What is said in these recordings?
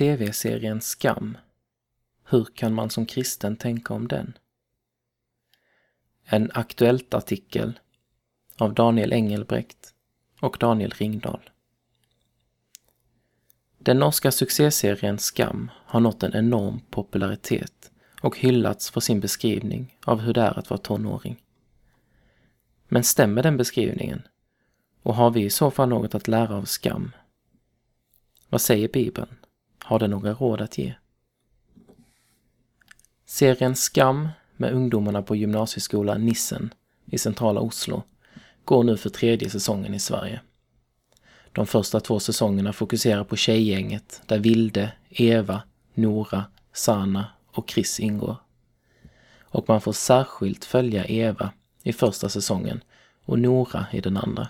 TV-serien Skam. Hur kan man som kristen tänka om den? En Aktuellt-artikel av Daniel Engelbrekt och Daniel Ringdahl. Den norska succéserien Skam har nått en enorm popularitet och hyllats för sin beskrivning av hur det är att vara tonåring. Men stämmer den beskrivningen? Och har vi i så fall något att lära av skam? Vad säger Bibeln? Har den några råd att ge? Serien Skam med ungdomarna på gymnasieskolan Nissen i centrala Oslo går nu för tredje säsongen i Sverige. De första två säsongerna fokuserar på tjejgänget där Vilde, Eva, Nora, Sana och Chris ingår. Och man får särskilt följa Eva i första säsongen och Nora i den andra.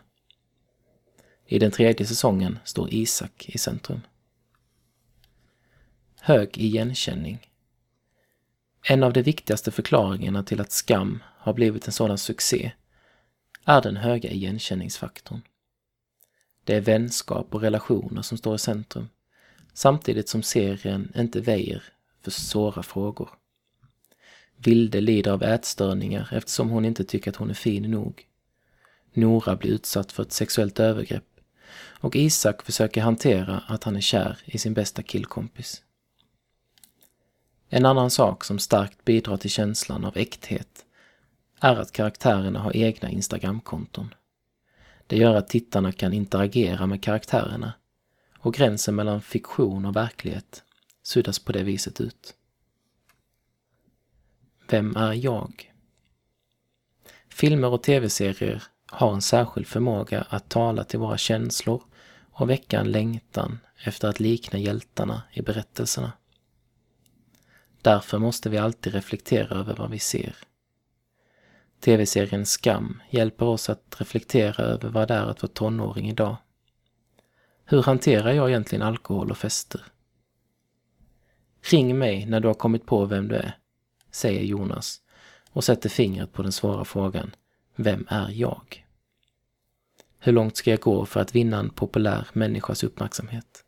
I den tredje säsongen står Isak i centrum. Hög igenkänning. En av de viktigaste förklaringarna till att Skam har blivit en sådan succé är den höga igenkänningsfaktorn. Det är vänskap och relationer som står i centrum, samtidigt som serien inte väjer för svåra frågor. Vilde lider av ätstörningar eftersom hon inte tycker att hon är fin nog. Nora blir utsatt för ett sexuellt övergrepp och Isak försöker hantera att han är kär i sin bästa killkompis. En annan sak som starkt bidrar till känslan av äkthet är att karaktärerna har egna Instagramkonton. Det gör att tittarna kan interagera med karaktärerna och gränsen mellan fiktion och verklighet suddas på det viset ut. Vem är jag? Filmer och tv-serier har en särskild förmåga att tala till våra känslor och väcka en längtan efter att likna hjältarna i berättelserna. Därför måste vi alltid reflektera över vad vi ser. TV-serien Skam hjälper oss att reflektera över vad det är att vara tonåring idag. Hur hanterar jag egentligen alkohol och fester? Ring mig när du har kommit på vem du är, säger Jonas och sätter fingret på den svåra frågan Vem är jag? Hur långt ska jag gå för att vinna en populär människas uppmärksamhet?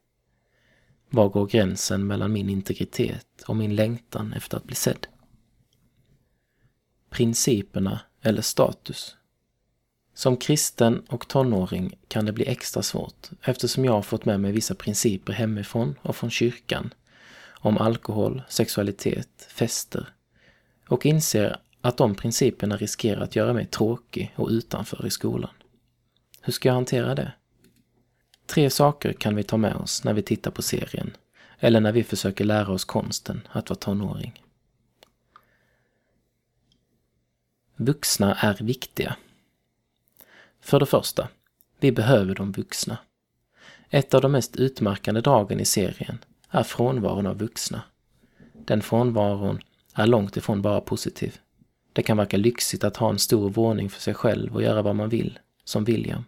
Var går gränsen mellan min integritet och min längtan efter att bli sedd? Principerna eller status? Som kristen och tonåring kan det bli extra svårt eftersom jag har fått med mig vissa principer hemifrån och från kyrkan om alkohol, sexualitet, fester och inser att de principerna riskerar att göra mig tråkig och utanför i skolan. Hur ska jag hantera det? Tre saker kan vi ta med oss när vi tittar på serien eller när vi försöker lära oss konsten att vara tonåring. Vuxna är viktiga. För det första, vi behöver de vuxna. Ett av de mest utmärkande dragen i serien är frånvaron av vuxna. Den frånvaron är långt ifrån bara positiv. Det kan verka lyxigt att ha en stor våning för sig själv och göra vad man vill, som William.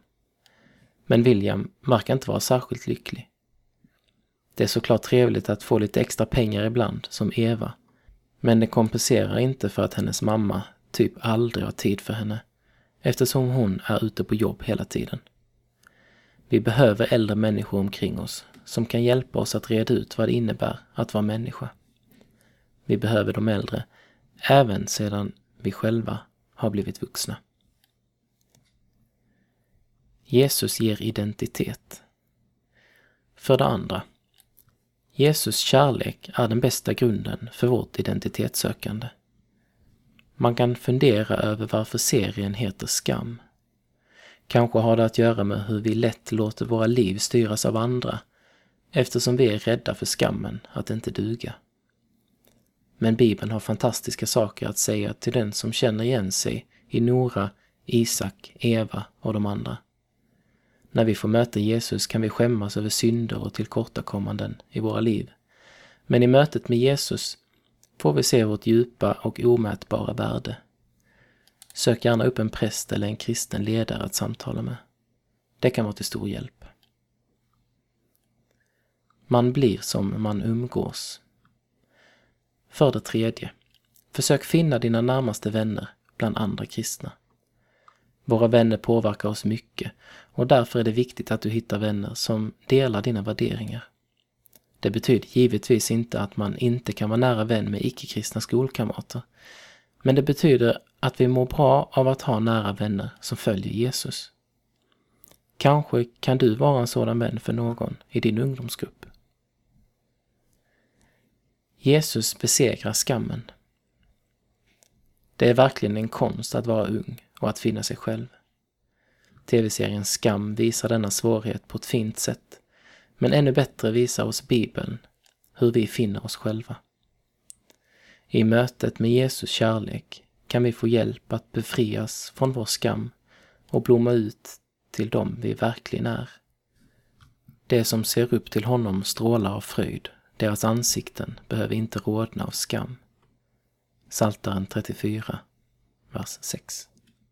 Men William verkar inte vara särskilt lycklig. Det är såklart trevligt att få lite extra pengar ibland, som Eva. Men det kompenserar inte för att hennes mamma typ aldrig har tid för henne, eftersom hon är ute på jobb hela tiden. Vi behöver äldre människor omkring oss som kan hjälpa oss att reda ut vad det innebär att vara människa. Vi behöver de äldre, även sedan vi själva har blivit vuxna. Jesus ger identitet. För det andra. Jesus kärlek är den bästa grunden för vårt identitetssökande. Man kan fundera över varför serien heter Skam. Kanske har det att göra med hur vi lätt låter våra liv styras av andra eftersom vi är rädda för skammen att inte duga. Men Bibeln har fantastiska saker att säga till den som känner igen sig i Nora, Isak, Eva och de andra. När vi får möta Jesus kan vi skämmas över synder och tillkortakommanden i våra liv. Men i mötet med Jesus får vi se vårt djupa och omätbara värde. Sök gärna upp en präst eller en kristen ledare att samtala med. Det kan vara till stor hjälp. Man blir som man umgås. För det tredje, försök finna dina närmaste vänner bland andra kristna. Våra vänner påverkar oss mycket och därför är det viktigt att du hittar vänner som delar dina värderingar. Det betyder givetvis inte att man inte kan vara nära vän med icke-kristna skolkamrater. Men det betyder att vi mår bra av att ha nära vänner som följer Jesus. Kanske kan du vara en sådan vän för någon i din ungdomsgrupp. Jesus besegrar skammen. Det är verkligen en konst att vara ung och att finna sig själv. Tv-serien Skam visar denna svårighet på ett fint sätt, men ännu bättre visar oss Bibeln hur vi finner oss själva. I mötet med Jesus kärlek kan vi få hjälp att befrias från vår skam och blomma ut till dem vi verkligen är. De som ser upp till honom strålar av fröjd, deras ansikten behöver inte rodna av skam. Saltaren 34, vers 6.